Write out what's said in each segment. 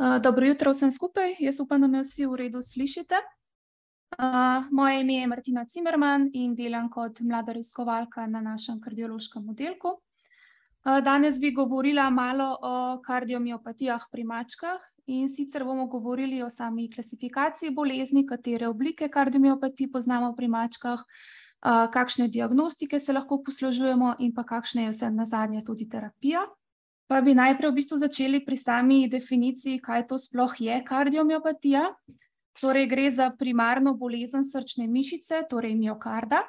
Dobro jutro vsem skupaj, jaz upam, da me vsi v redu slišite. Moje ime je Martina Cimerman in delam kot mlada raziskovalka na našem kardiološkem oddelku. Danes bi govorila malo o kardiomiopatijah pri mačkah in sicer bomo govorili o sami klasifikaciji bolezni, katere oblike kardiomiopatij poznamo pri mačkah, kakšne diagnostike se lahko poslužujemo in pa kakšna je vse na zadnje tudi terapija. Pa bi najprej v bistvu začeli pri sami definiciji, kaj to sploh je kardiomiopatija. Torej, gre za primarno bolezen srčne mišice, torej miokarda.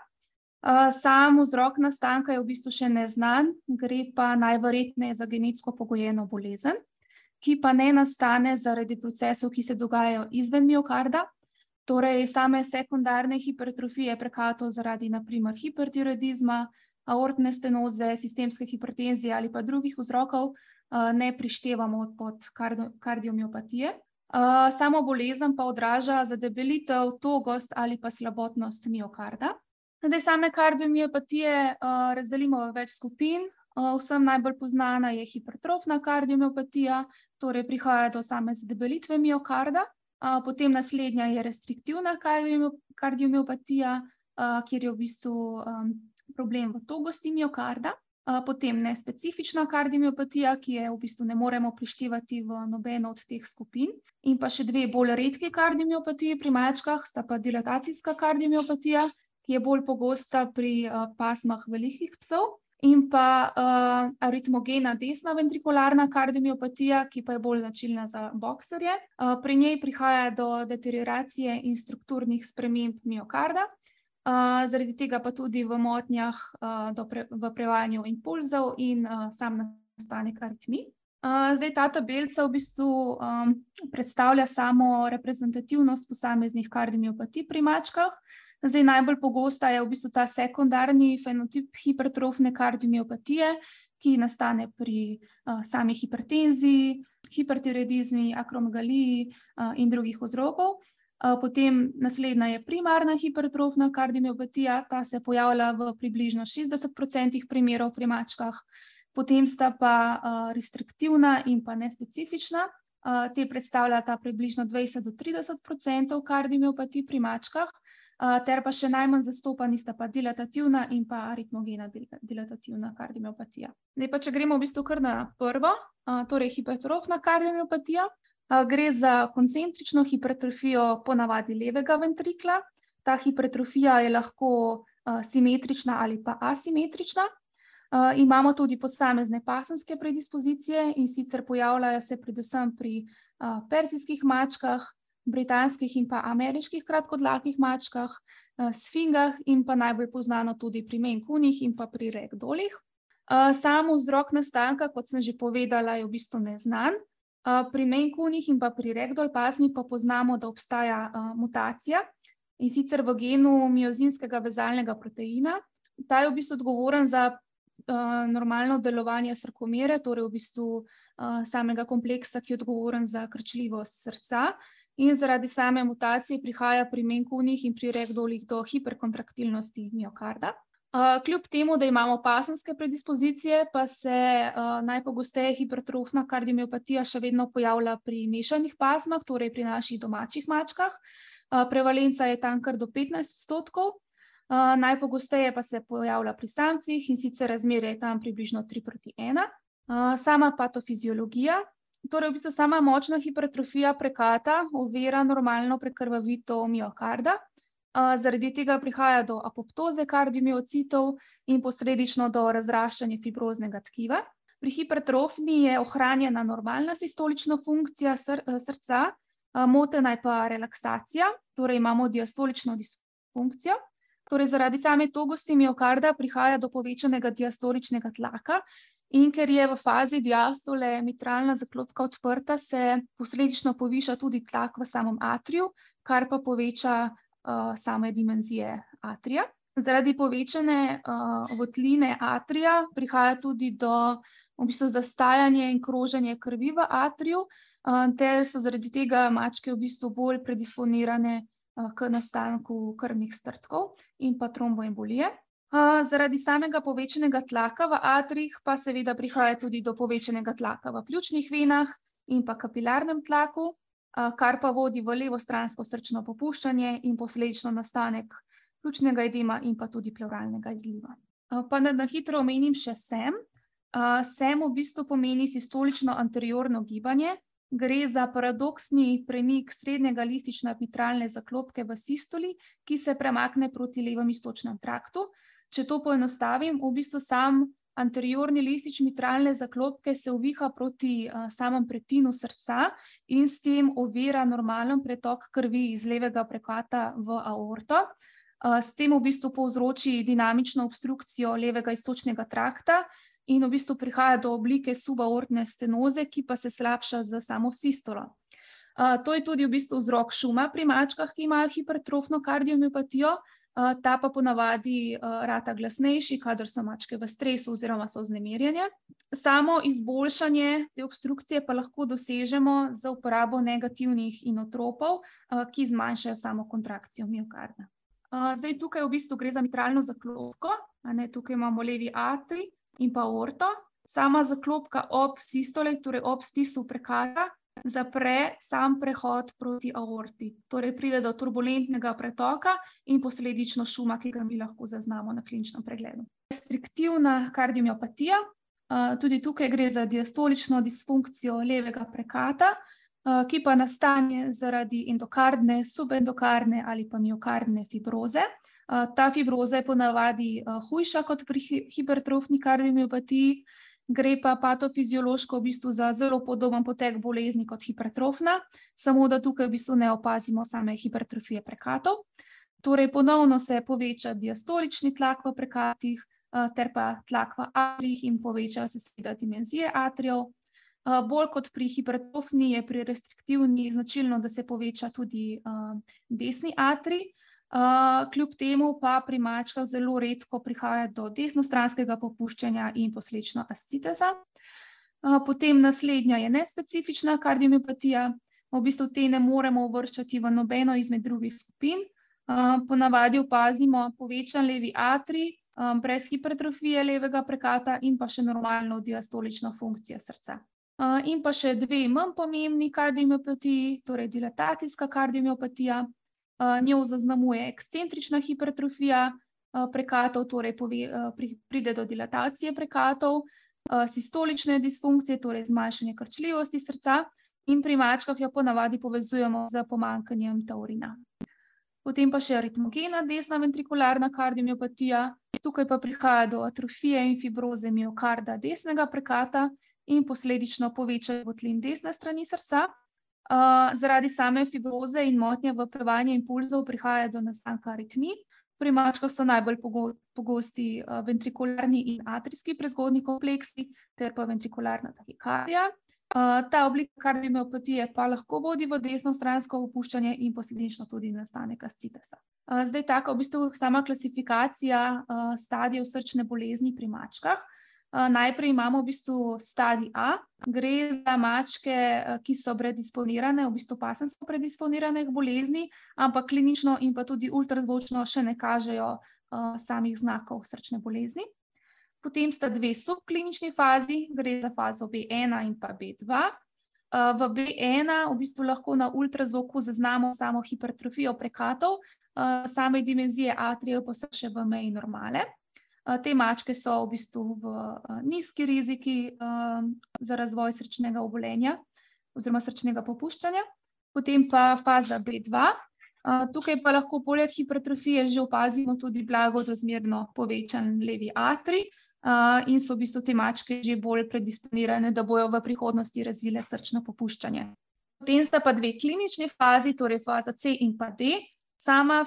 Sam vzrok nastanka je v bistvu še neznan, gre pa najverjetneje za genetsko pogojeno bolezen, ki pa ne nastane zaradi procesov, ki se dogajajo izven miokarda. Torej, same sekundarne hipertrofije prekato zaradi naprimer hipertiroidizma, aortne stenoze, sistemske hipertenzije ali pa drugih vzrokov, ne prištevamo pod kardiomiopatije. Samo bolezen pa odraža zadebelitev, togost ali pa slabotnost miokarda. Zdaj, same kardiomiopatije razdelimo v več skupin. Vsem najbolj znana je hipertrofna kardiomiopatija, torej prihaja do same zadebelitve miokarda. Potem naslednja je restriktivna kardiomiopatija, kjer je v bistvu problem v togosti miokarda, potem nespecifična kardiomiopatija, ki je v bistvu ne moremo prištevati v nobeno od teh skupin, in pa še dve bolj redke kardiomiopatije pri mačkah, sta pa dilatacijska kardiomiopatija, ki je bolj pogosta pri pasmah velikih psov. In pa uh, aritmogena desna ventrikularna kardiomiopatija, ki pa je bolj značilna za bokserje. Uh, pri njej prihaja do deterioracije in strukturnih sprememb miokarda, zaradi tega pa tudi v motnjah uh, pre, v prevajanju impulzov in uh, sam nastanek aritmi. Uh, zdaj, ta tabelica v bistvu um, predstavlja samo reprezentativnost posameznih kardiomiopatij pri mačkah. Zdaj, najbolj pogosta je v bistvu ta sekundarni fenotip hipertrofne kardiomiopatije, ki nastane pri uh, sami hipertenziji, hipertiroidizmi, akromegaliji uh, in drugih vzrokov. Potem naslednja je primarna hipertrofna kardiomiopatija, ta se pojavlja v približno 60% primerov pri mačkah, potem sta pa restriktivna in pa nespecifična. Te predstavljata približno 20 do 30% kardiomiopatij pri mačkah, ter pa še najmanj zastopani sta pa dilatativna in pa aritmogena dilatativna kardiomiopatija. Zdaj pa, če gremo v bistvu kar na prvo, torej hipertrofna kardiomiopatija. Gre za koncentrično hipertrofijo ponavadi levega ventrikla. Ta hipertrofija je lahko simetrična ali pa asimetrična. Imamo tudi posamezne pasenske predispozicije in sicer pojavljajo se predvsem pri persijskih mačkah, britanskih in pa ameriških kratkodlakih mačkah, sfingah in pa najbolj poznano tudi pri menkunih in pa pri regdolih. Sam vzrok nastanka, kot sem že povedala, je v bistvu neznan. Pri menkunih in pa pri regdol pasmi pa poznamo, da obstaja mutacija in sicer v genu miozinskega vezalnega proteina. Ta je v bistvu odgovoren za normalno delovanje srkomere, torej v bistvu samega kompleksa, ki je odgovoren za krčljivost srca. In zaradi same mutacije prihaja pri menkunih in pri regdolih do hiperkontraktilnosti miokarda. Kljub temu, da imamo pasenske predispozicije, pa se uh, najpogosteje hipertrofna kardiomiopatija še vedno pojavlja pri mešanih pasmah, torej pri naših domačih mačkah. Uh, prevalenca je tam kar do 15 odstotkov, uh, najpogosteje pa se pojavlja pri samcih in sicer razmerje je tam približno 3 proti 1. Uh, sama patofiziologija, torej v bistvu sama močna hipertrofija prekata, ovira normalno prekrvavitev miokarda. Zaradi tega prihaja do apoptoze kardiomiocitov in posledično do razraščanja fibroznega tkiva. Pri hipertrofni je ohranjena normalna sistolična funkcija sr srca, motena je pa relaksacija, torej imamo diastolično disfunkcijo. Torej, zaradi same togosti miokarda prihaja do povečanega diastoličnega tlaka, in ker je v fazi diastole mitralna zaklopka odprta, se posledično poviša tudi tlak v samem atriju, kar pa poveča uh, same dimenzije atrija. Zaradi povečane uh, votline atrija prihaja tudi do v bistvu, zastajanja in kroženja krvi v atriju, uh, ter so zaradi tega mačke v bistvu bolj predisponirane uh, k nastanku krvnih strtkov in pa tromboembolije. Uh, zaradi samega povečanega tlaka v atrijih, pa seveda prihaja tudi do povečanega tlaka v pljučnih venah in pa kapilarnem tlaku, kar pa vodi v levo stransko srčno popuščanje in posledično nastanek ključnega edema in pa tudi pleuralnega izliva. Pa da na hitro omenim še sem. Sem v bistvu pomeni sistolično anteriorno gibanje, gre za paradoksni premik srednjega listična mitralne zaklopke v sistoli, ki se premakne proti levem istočnem traktu. Če to poenostavim, v bistvu sam anteriorni listič mitralne zaklopke se uviha proti uh, samem pretinu srca in s tem ovira normalen pretok krvi iz levega prekata v aorto. Uh, s tem v bistvu povzroči dinamično obstrukcijo levega istočnega trakta in v bistvu prihaja do oblike subaortne stenoze, ki pa se slabša z samo sistolo. Uh, to je tudi v bistvu vzrok šuma pri mačkah, ki imajo hipertrofno kardiomiopatijo, ta pa ponavadi rata glasnejši, kadar so mačke v stresu oziroma so vznemirjene. Samo izboljšanje te obstrukcije pa lahko dosežemo z uporabo negativnih inotropov, ki zmanjšajo samo kontrakcijo miokarda. Zdaj tukaj v bistvu gre za mitralno zaklopko, ne, tukaj imamo levi atri in pa orto. Sama zaklopka ob sistole, torej ob stisu prekata, zapre sam prehod proti aorti. Torej, pride do turbulentnega pretoka in posledično šuma, ki ga mi lahko zaznamo na kliničnem pregledu. Restriktivna kardiomiopatija, tudi tukaj gre za diastolično disfunkcijo levega prekata, ki pa nastane zaradi endokardne, subendokardne ali pa miokardne fibroze. Ta fibroza je ponavadi hujša kot pri hipertrofni kardiomiopatiji, gre pa patofiziološko v bistvu za zelo podoben potek bolezni kot hipertrofna, samo da tukaj v bistvu ne opazimo same hipertrofije prekatov. Torej, ponovno se poveča diastolični tlak v prekatih, ter pa tlak v atrijih in povečajo se seveda dimenzije atrijev. Bolj kot pri hipertrofni je pri restriktivni značilno, da se poveča tudi desni atrij, kljub temu pa pri mačkah zelo redko prihaja do desnostranskega popuščanja in posledično asciteza. Potem naslednja je nespecifična kardiomiopatija, v bistvu te ne moremo uvrščati v nobeno izmed drugih skupin. Ponavadi opazimo povečan levi atrij, brez hipertrofije levega prekata in pa še normalno diastolično funkcijo srca. In pa še dve manj pomembni kardiomiopatiji, torej dilatacijska kardiomiopatija, njo zaznamuje ekscentrična hipertrofija prekatov, torej pride do dilatacije prekatov, sistolične disfunkcije, torej zmanjšanje krčljivosti srca, in pri mačkah jo ponavadi povezujemo z pomanjkanjem taurina. Potem pa še aritmogena desna ventrikularna kardiomiopatija, tukaj pa prihaja do atrofije in fibroze miokarda desnega prekata in posledično povečajo votlin desne strani srca. Zaradi same fibroze in motnje v prevajanju impulzov prihaja do nastanka aritmij. Pri mačkah so najbolj pogosti ventrikularni in atrijski prezgodnji kompleksi ter pa ventrikularna tahikardija. ta oblika kardiomiopatije pa lahko vodi v desnostransko popuščanje in posledično tudi nastanek ascitesa. zdaj taka v bistvu sama klasifikacija stadijev srčne bolezni pri mačkah. Najprej imamo v bistvu stadij A, gre za mačke, ki so predisponirane, v bistvu pasemsko predisponirane k bolezni, ampak klinično in pa tudi ultrazvočno še ne kažejo samih znakov srčne bolezni. Potem sta dve subklinični fazi, gre za fazo Bena in pa Bdva. v Bena v bistvu lahko na ultrazvoku zaznamo samo hipertrofijo prekatov, same dimenzije atrijev pa so še v meji normale. Te mačke so v bistvu v nizki riziki za razvoj srčnega obolenja oziroma srčnega popuščanja. Potem pa faza Bdva, tukaj pa lahko poleg hipertrofije že opazimo tudi blago do zmerno povečan levi atrij, in so v bistvu te mačke že bolj predisponirane, da bojo v prihodnosti razvile srčno popuščanje. Potem sta pa dve klinični fazi, torej faza C in pa D. Sama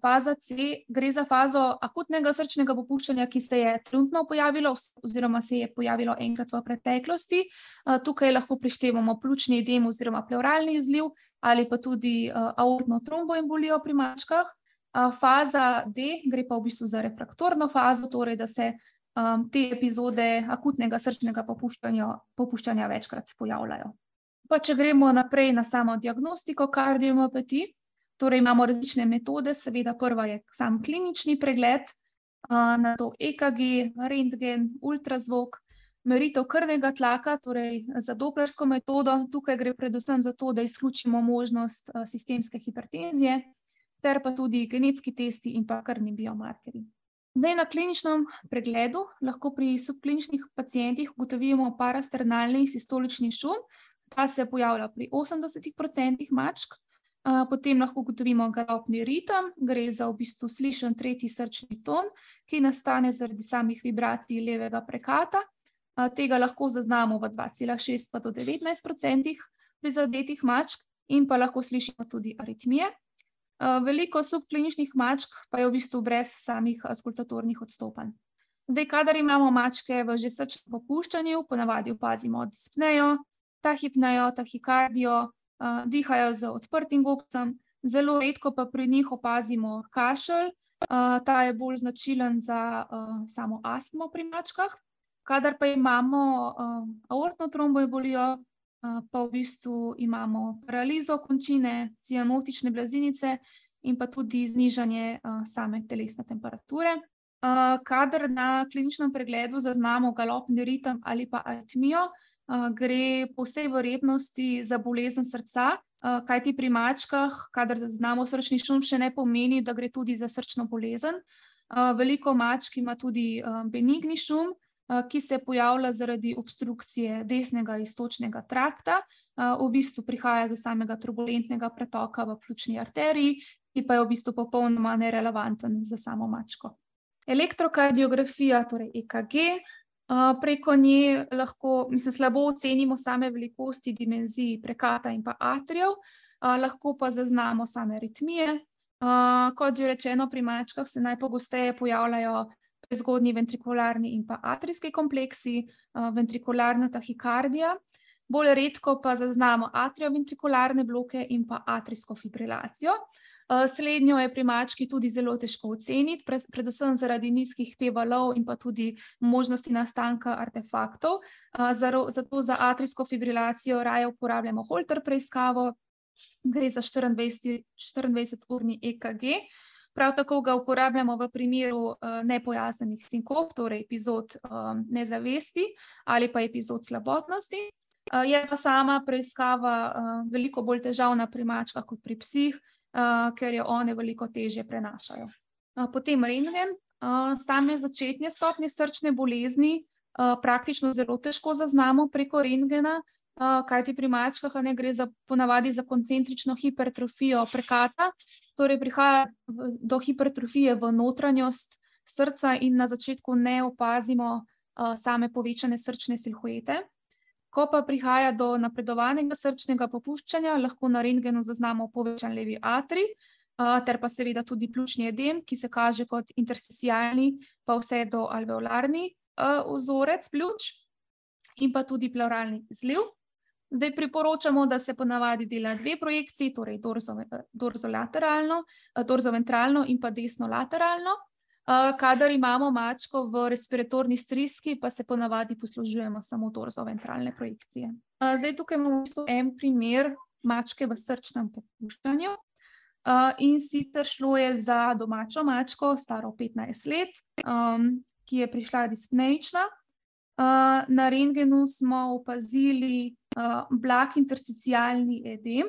faza C gre za fazo akutnega srčnega popuščanja, ki se je trenutno pojavilo oziroma se je pojavilo enkrat v preteklosti. tukaj lahko prištevamo pljučni edem oziroma plevralni izliv ali pa tudi aortno tromboembolijo pri mačkah. faza D gre pa v bistvu za refraktorno fazo, torej da se te epizode akutnega srčnega popuščanja, popuščanja večkrat pojavljajo. Pa če gremo naprej na samo diagnostiko kardiomiopatij, torej imamo različne metode, seveda prva je sam klinični pregled, nato EKG, rentgen, ultrazvok, meritev krvnega tlaka, torej za doplersko metodo. Tukaj gre predvsem za to, da izključimo možnost sistemske hipertenzije, ter pa tudi genetski testi in pa krvni biomarkerji. Zdaj, na kliničnem pregledu lahko pri subkliničnih pacijentih ugotovimo parasternalni sistolični šum, ta se pojavlja pri 80% mačk, potem lahko ugotovimo galopni ritem, gre za v bistvu slišen tretji srčni ton, ki nastane zaradi samih vibracij levega prekata. Tega lahko zaznamo v 2,6 pa do 19% prizadetih mačk in pa lahko slišimo tudi aritmije. Veliko subkliničnih mačk pa je v bistvu brez samih avskultatornih odstopanj. Zdaj, kadar imamo mačke v že srčnem popuščanju, po navadi opazimo dispnejo, tahipnejo, tahikardijo, dihajo z odprtim gobcem, zelo redko pa pri njih opazimo kašelj, ta je bolj značilen za samo astmo pri mačkah. Kadar pa imamo aortno tromboembolijo, pa v bistvu imamo paralizo končine, cianotične blazinice in pa tudi znižanje same telesne temperature. Kadar na kliničnem pregledu zaznamo galopni ritem ali pa aritmijo, gre po vsej verjetnosti za bolezen srca, kajti pri mačkah, kadar zaznamo srčni šum, še ne pomeni, da gre tudi za srčno bolezen. Veliko mačk ima tudi benigni šum, ki se pojavlja zaradi obstrukcije desnega iztočnega trakta, v bistvu prihaja do samega turbulentnega pretoka v pljučni arteriji, ki pa je v bistvu popolnoma nerelevanten za samo mačko. Elektrokardiografija, torej EKG, preko nje lahko, mislim, slabo ocenimo same velikosti dimenzij prekata in pa atrijev, lahko pa zaznamo same aritmije. Kot že rečeno, pri mačkah se najpogosteje pojavljajo prezgodnji ventrikularni in pa atrijski kompleksi, ventrikularna tahikardija, bolj redko pa zaznamo atrioventrikularne bloke in pa atrijsko fibrilacijo. Slednjo je pri mački tudi zelo težko oceniti, predvsem zaradi nizkih p-valov in pa tudi možnosti nastanka artefaktov. zato za atrijsko fibrilacijo raje uporabljamo Holter preiskavo, gre za štiriindvajseturni EKG. Prav tako ga uporabljamo v primeru nepojasnjenih sinkop, torej epizod nezavesti ali pa epizod slabotnosti. Je pa sama preiskava veliko bolj težavna pri mačkah kot pri psih, ker jo one veliko težje prenašajo. Potem rentgen, same začetne stopnje srčne bolezni praktično zelo težko zaznamo preko rentgena, kajti pri mačkah, ne, gre za po navadi za koncentrično hipertrofijo prekata, torej prihaja do hipertrofije v notranjost srca in na začetku ne opazimo same povečane srčne silhuete. Ko pa prihaja do napredovanega srčnega popuščanja, lahko na rentgenu zaznamo povečan levi atrij, ter pa seveda tudi pljučni edem, ki se kaže kot intersticialni pa vse do alveolarni vzorec pljuč, in pa tudi plevralni izliv. Zdaj priporočamo, da se po navadi dela dve projekciji, torej dorzolateralno, dorzoventralno in pa desnolateralno. Kadar imamo mačko v respiratorni stiski, pa se po navadi poslužujemo samo dorzoventralne projekcije. Zdaj tukaj imamo v bistvu en primer mačke v srčnem popuščanju, in sicer šlo je za domačo mačko, staro petnajst let, ki je prišla dispnejična. Na rentgenu smo opazili blag intersticialni edem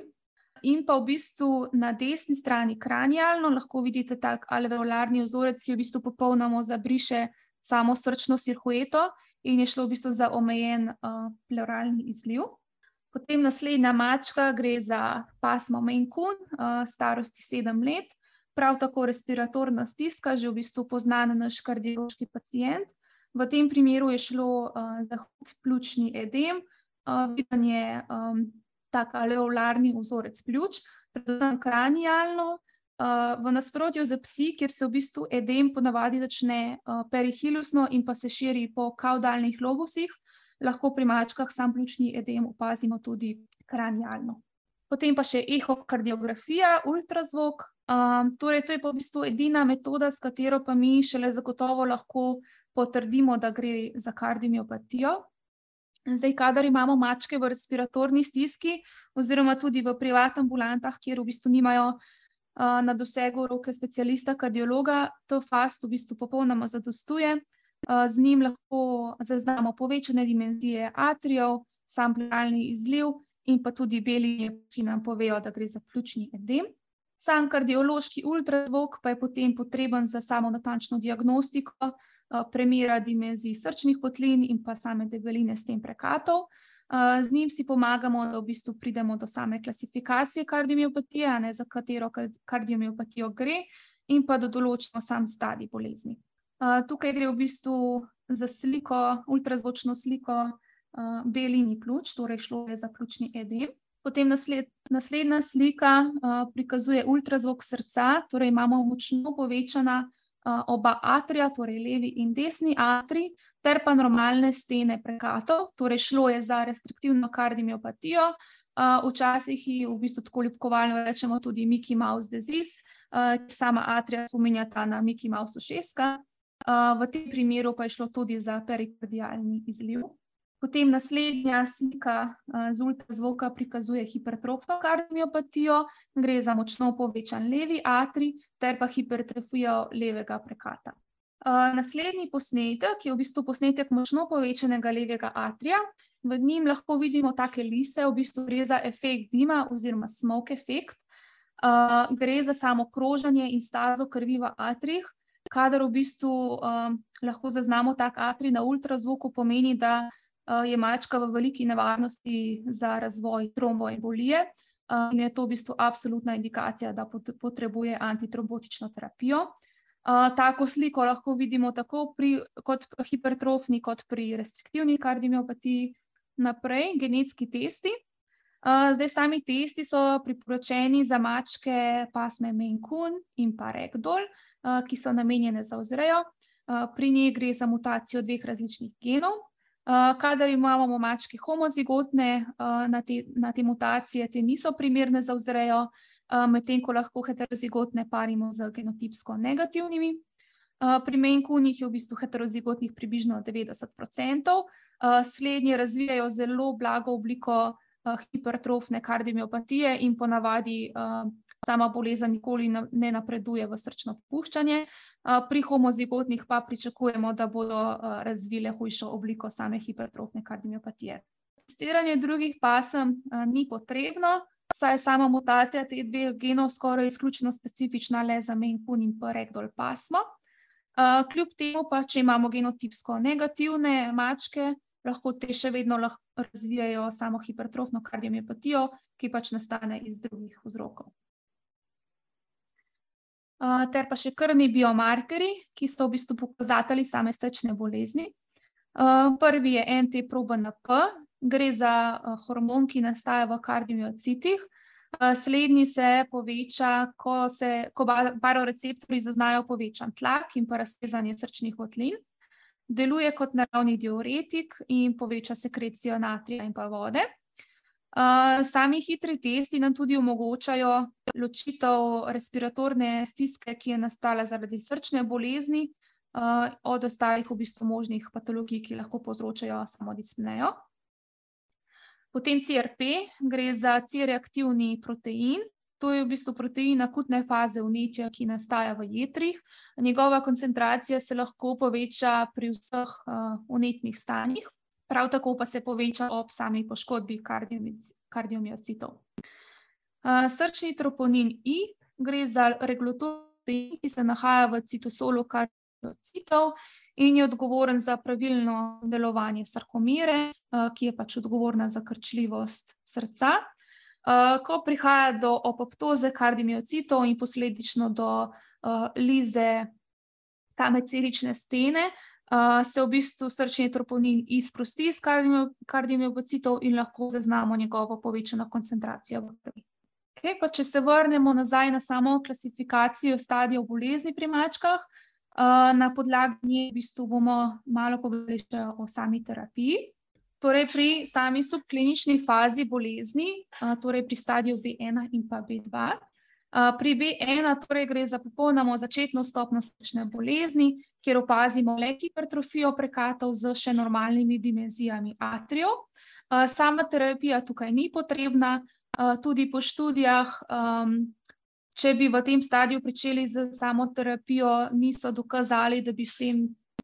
in pa v bistvu na desni strani kranialno lahko vidite tak alveolarni vzorec, ki v bistvu popolnoma zabriše samo srčno silhueto in je šlo v bistvu za omejen plevralni izliv. Potem naslednja mačka, gre za pasmo maine coon, starosti sedem let, prav tako respiratorna stiska, že v bistvu poznan naš kardiološki pacient. V tem primeru je šlo za hud pljučni edem, viden je tak alveolarni vzorec pljuč, predvsem kranialno. V nasprotju s psi, kjer se v bistvu edem po navadi začne perihilusno in pa se širi po kavdalnih lobusih, lahko pri mačkah samo pljučni edem opazimo tudi kranialno. Potem pa še ehokardiografija, ultrazvok, torej to je v bistvu edina metoda, s katero pa mi šele zagotovo lahko potrdimo, da gre za kardiomiopatijo. Zdaj, kadar imamo mačke v respiratorni stiski oziroma tudi v privat ambulantah, kjer v bistvu nimajo na dosegu roke specialista kardiologa, T-fast v bistvu popolnoma zadostuje. Z njim lahko zaznamo povečane dimenzije atrijev, sam pluralni izliv in pa tudi beli, ki nam povejo, da gre za pljučni edem. Sam kardiološki ultrazvok pa je potem potreben za samo natančno diagnostiko, premjera dimenzij srčnih kotlin in pa same debeline s tem prekatov. Z njim si pomagamo, da v bistvu pridemo do same klasifikacije kardiomiopatije, ne za katero kardiomiopatijo gre, in pa da določimo sam stadij bolezni. Tukaj gre v bistvu za sliko, ultrazvočno sliko B-linij pljuč, torej šlo je za pljučni edem. Potem naslednja slika prikazuje ultrazvok srca, torej imamo močno povečana oba atrija, torej levi in desni atrij, ter pa normalne stene prekatov, torej šlo je za restriktivno kardiomiopatijo. Včasih ji v bistvu tako ljubkovalno rečemo tudi Mickey Mouse disease, sama atrija spominjata na Mickey Mouse ušeska. V tem primeru pa je šlo tudi za perikardialni izliv. Potem naslednja slika z ultrazvoka prikazuje hipertrofno kardiomiopatijo, gre za močno povečan levi atrij ter pa hipertrofijo levega prekata. Naslednji posnetek je v bistvu posnetek močno povečanega levega atrija. V njem lahko vidimo take lise, v bistvu gre za efekt dima oziroma smoke effect. Gre za samo kroženje in stazo krvi v atrijih. Kadar v bistvu lahko zaznamo tak atrij na ultrazvoku, pomeni, da je mačka v veliki nevarnosti za razvoj tromboembolije, in je to v bistvu absolutna indikacija, da potrebuje antitrombotično terapijo. Tako sliko lahko vidimo tako pri kot hipertrofni kot pri restriktivni kardiomiopatiji. Naprej, genetski testi. Zdaj sami testi so priporočeni za mačke pasme coon in pa ragdoll, ki so namenjene za vzrejo. Pri njih gre za mutacijo dveh različnih genov. Kadar imamo mačke homozigotne, na te, na te mutacije, te niso primerne za vzrejo, medtem ko lahko heterozigotne parimo z genotipsko negativnimi. Pri coonih je v bistvu heterozigotnih približno devetdeset procentov. Slednji razvijajo zelo blago obliko hipertrofne kardiomiopatije in ponavadi sama bolezen nikoli ne napreduje v srčno popuščanje. Pri homozigotnih pa pričakujemo, da bodo razvile hujšo obliko same hipertrofne kardiomiopatije. Testiranje drugih pasem ni potrebno, saj je sama mutacija teh dveh genov skoraj izključno specifična le za coon in pa ragdoll pasmo. Kljub temu pa, če imamo genotipsko negativne mačke, lahko te še vedno razvijajo samo hipertrofno kardiomiopatijo, ki pač nastane iz drugih vzrokov. Ter pa še krvni biomarkerji, ki so v bistvu pokazatelji same srčne bolezni. Prvi je NT-proBNP, gre za hormon, ki nastaja v kardiomiocitih. Slednji se poveča, ko se, ko baroreceptorji zaznajo povečan tlak in pa raztezanje srčnih votlin. Deluje kot naravni diuretik in poveča sekrecijo natrija in pa vode. Sami hitri testi nam tudi omogočajo ločitev respiratorne stiske, ki je nastala zaradi srčne bolezni, od ostalih v bistvu možnih patologij, ki lahko povzročajo samo dispnejo. Potem CRP, gre za C-reaktivni protein. To je v bistvu protein akutne faze vnetja, ki nastaja v jetrih. Njegova koncentracija se lahko poveča pri vseh vnetnih stanjih, prav tako pa se poveča ob sami poškodbi kardiomiocitov. Srčni troponin I, gre za regulatorni, ki se nahaja v citosolu kardiomicitom in je odgovoren za pravilno delovanje sarkomere, ki je pač odgovorna za krčljivost srca. Ko prihaja do apoptoze kardiomiocitov in posledično do lize same celične stene, se v bistvu srčni troponin I sprosti iz kardiomiocitov in lahko zaznamo njegovo povečano koncentracijo v krvi. Okej, pa če se vrnemo nazaj na samo klasifikacijo stadijev bolezni pri mačkah, na podlagi nje v bistvu bomo malo povedali še o sami terapiji. Torej pri sami subklinični fazi bolezni, torej pri stadiju Bena in pa Bdva, pri Bena torej gre za popolnoma začetno stopnjo srčne bolezni, kjer opazimo le hipertrofijo prekatov s še normalnimi dimenzijami atrijev. Sama terapija tukaj ni potrebna, tudi po študijah, če bi v tem stadiju pričeli s samo terapijo, niso dokazali, da bi s tem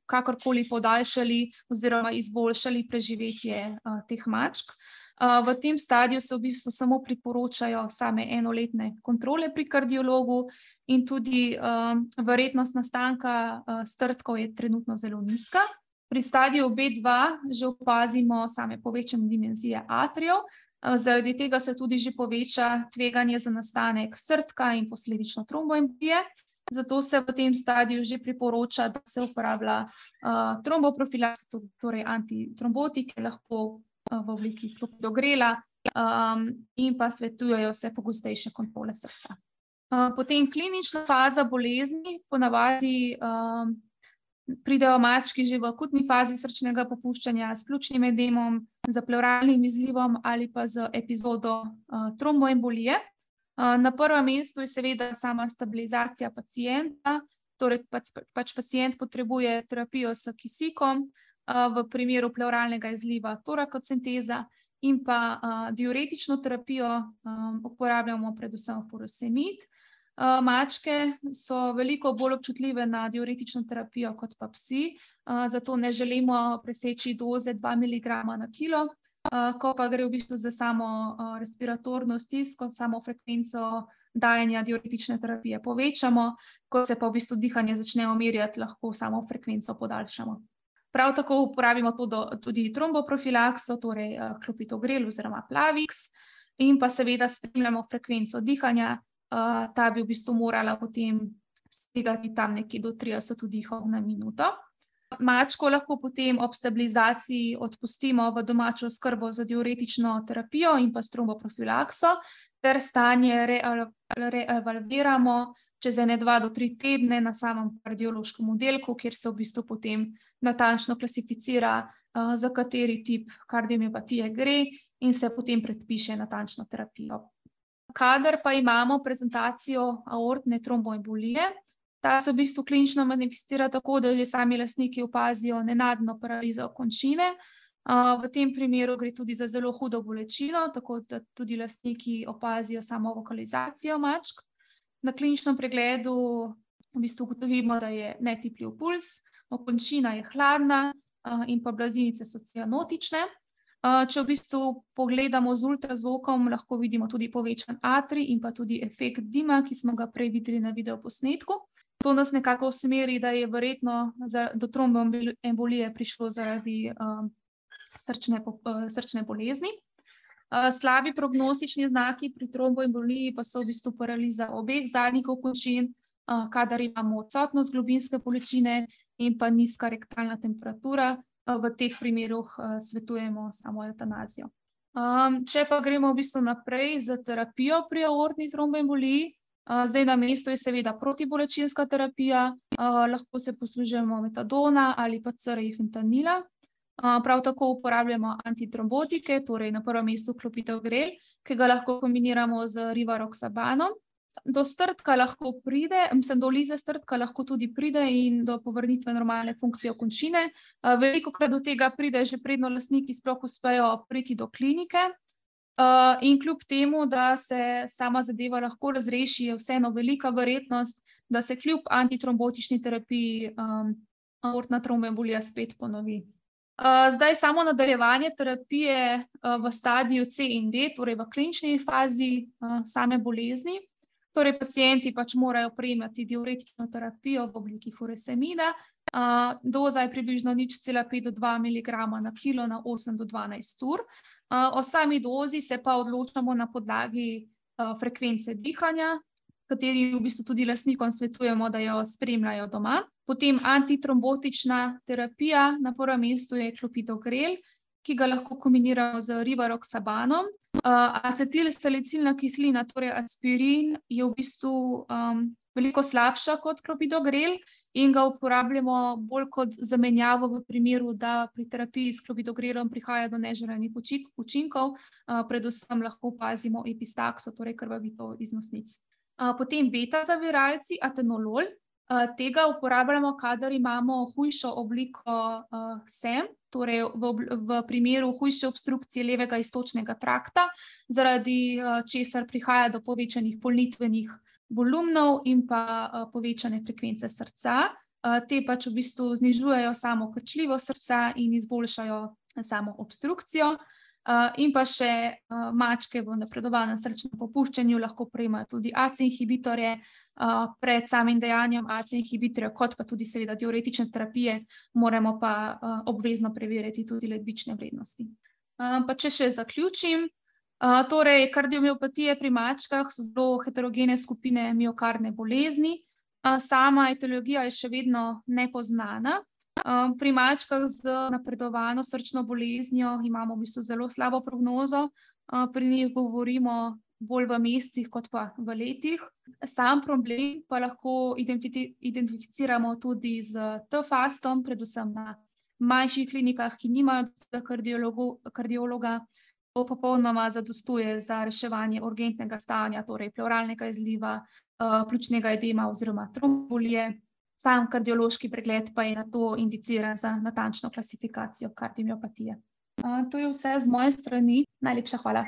kakorkoli podaljšali oziroma izboljšali preživetje teh mačk. V tem stadiju se v bistvu samo priporočajo same enoletne kontrole pri kardiologu, in tudi verjetnost nastanka strdkov je trenutno zelo nizka. Pri stadiju B2 že opazimo same povečane dimenzije atrijev, zaradi tega se tudi že poveča tveganje za nastanek srca in posledično tromboembolije. Zato se v tem stadiju že priporoča, da se uporablja tromboprofilakso, torej antitrombotike, lahko v obliki klopidogrela, in pa svetujejo se pogostejše kontrole srca. Potem klinična faza bolezni, ponavadi pridejo mački že v akutni fazi srčnega popuščanja s pljučnim edemom, s plevralnim izlivom ali pa z epizodo tromboembolije. Na prvem mestu je seveda sama stabilizacija pacienta, torej pač pacient potrebuje terapijo s kisikom, v primeru plevralnega izliva torakocenteza in pa diuretično terapijo uporabljamo predvsem furosemid. Mačke so veliko bolj občutljive na diuretično terapijo kot pa psi, zato ne želimo preseči doze dva miligrama na kilo. Ko pa gre v bistvu za samo respiratorno stisko, samo frekvenco dajanja diuretične terapije povečamo, ko se pa v bistvu dihanje začne umirjati, lahko samo frekvenco podaljšamo. Prav tako uporabimo tudi tromboprofilakso, torej klopidogrel oziroma Plavix, in pa seveda spremljamo frekvenco dihanja, ta bi v bistvu morala potem segati tam nekje do trideset vdihov na minuto. Mačko lahko potem ob stabilizaciji odpustimo v domačo oskrbo z diuretično terapijo in pa s tromboprofilakso ter stanje reevalviramo čez ene dva do tri tedne na samem kardiološkem oddelku, kjer se v bistvu potem natančno klasificira, za kateri tip kardiomiopatije gre, in se potem predpiše natančno terapijo. Kadar pa imamo prezentacijo aortne tromboembolije, ta se v bistvu klinično manifestira tako, da že sami lastniki opazijo nenadno paralizo končine. V tem primeru gre tudi za zelo hudo bolečino, tako da tudi lastniki opazijo samo vokalizacijo mačk. Na kliničnem pregledu v bistvu ugotovimo, da je netipljiv pulz, okončina je hladna, in pa blazinice so cianotične. Če v bistvu pogledamo z ultrazvokom, lahko vidimo tudi povečan atrij in pa tudi efekt dima, ki smo ga prej videli na videoposnetku. To nas nekako usmeri, da je verjetno do tromboembolije prišlo zaradi srčne srčne bolezni. Slabi prognostični znaki pri tromboemboliji pa so v bistvu paraliza obeh zadnjih okončin, kadar imamo odsotnost globinske bolečine in pa nizka rektalna temperatura, v teh primerih svetujemo samo evtanazijo. Če pa gremo v bistvu naprej s terapijo pri aortni tromboemboliji, zdaj na mestu je seveda protibolečinska terapija, lahko se poslužujemo metadona ali pa C-rifentanila. Prav tako uporabljamo antitrombotike, torej na prvem mestu klopidogrel, ki ga lahko kombiniramo z rivaroksabanom. Do strdka lahko pride, mislim, do lize strdka lahko tudi pride in do povrnitve normalne funkcije končine. Velikokrat do tega pride, že preden lastniki sploh uspejo priti do klinike. In kljub temu da se sama zadeva lahko razreši, je vseeno velika verjetnost, da se kljub antitrombotični terapiji aortna tromboembolija spet ponovi. Zdaj samo nadaljevanje terapije v stadiju C in D, torej v klinični fazi same bolezni. Torej pacienti pač morajo prejemati diuretično terapijo v obliki furosemida, doza je približno nič cela pet do dva miligrama na kilo na osem do dvanajst ur. O sami dozi se pa odločamo na podlagi frekvence dihanja, kateri v bistvu tudi lastnikom svetujemo, da jo spremljajo doma. Potem antitrombotična terapija, na prvem mestu je klopidogrel, ki ga lahko kombiniramo z rivaroksabanom. Acetilsalicilna kislina, torej aspirin, je v bistvu veliko slabša kot klopidogrel in ga uporabljamo bolj kot zamenjavo v primeru, da pri terapiji s klopidogrelom prihaja do neželenih učinkov, predvsem lahko opazimo epistakso, torej krvavitev iz nosnic. Potem beta-zaviralci, atenolol, tega uporabljamo, kadar imamo hujšo obliko SEM, torej v v primeru hujše obstrukcije levega iztočnega trakta, zaradi česar prihaja do povečanih polnitvenih volumnov in pa povečane frekvence srca. te pač v bistvu znižujejo samo krčljivo srca in izboljšajo samo obstrukcijo. In pa še mačke v napredovalnem srčnem popuščanju lahko prejmajo tudi AC inhibitorje pred samim dejanjem AC inhibitorja, kot pa tudi seveda diuretične terapije, moramo pa obvezno preveriti tudi ledvične vrednosti. Pa če še zaključim, torej kardiomiopatije pri mačkah so zelo heterogene skupine miokardne bolezni. Sama etiologija je še vedno nepoznana. Pri mačkah z napredovano srčno boleznijo imamo v bistvu zelo slabo prognozo, pri njih govorimo bolj v mesecih kot pa v letih. Sam problem pa lahko identificiramo tudi s T-fastom, predvsem na manjših klinikah, ki nimajo kardiologa. To popolnoma zadostuje za reševanje urgentnega stanja, torej plevralnega izliva, pljučnega edema oziroma trombolije. Sam kardiološki pregled pa je nato indiciran za natančno klasifikacijo kardiomiopatije. To je vse z moje strani. Najlepša hvala.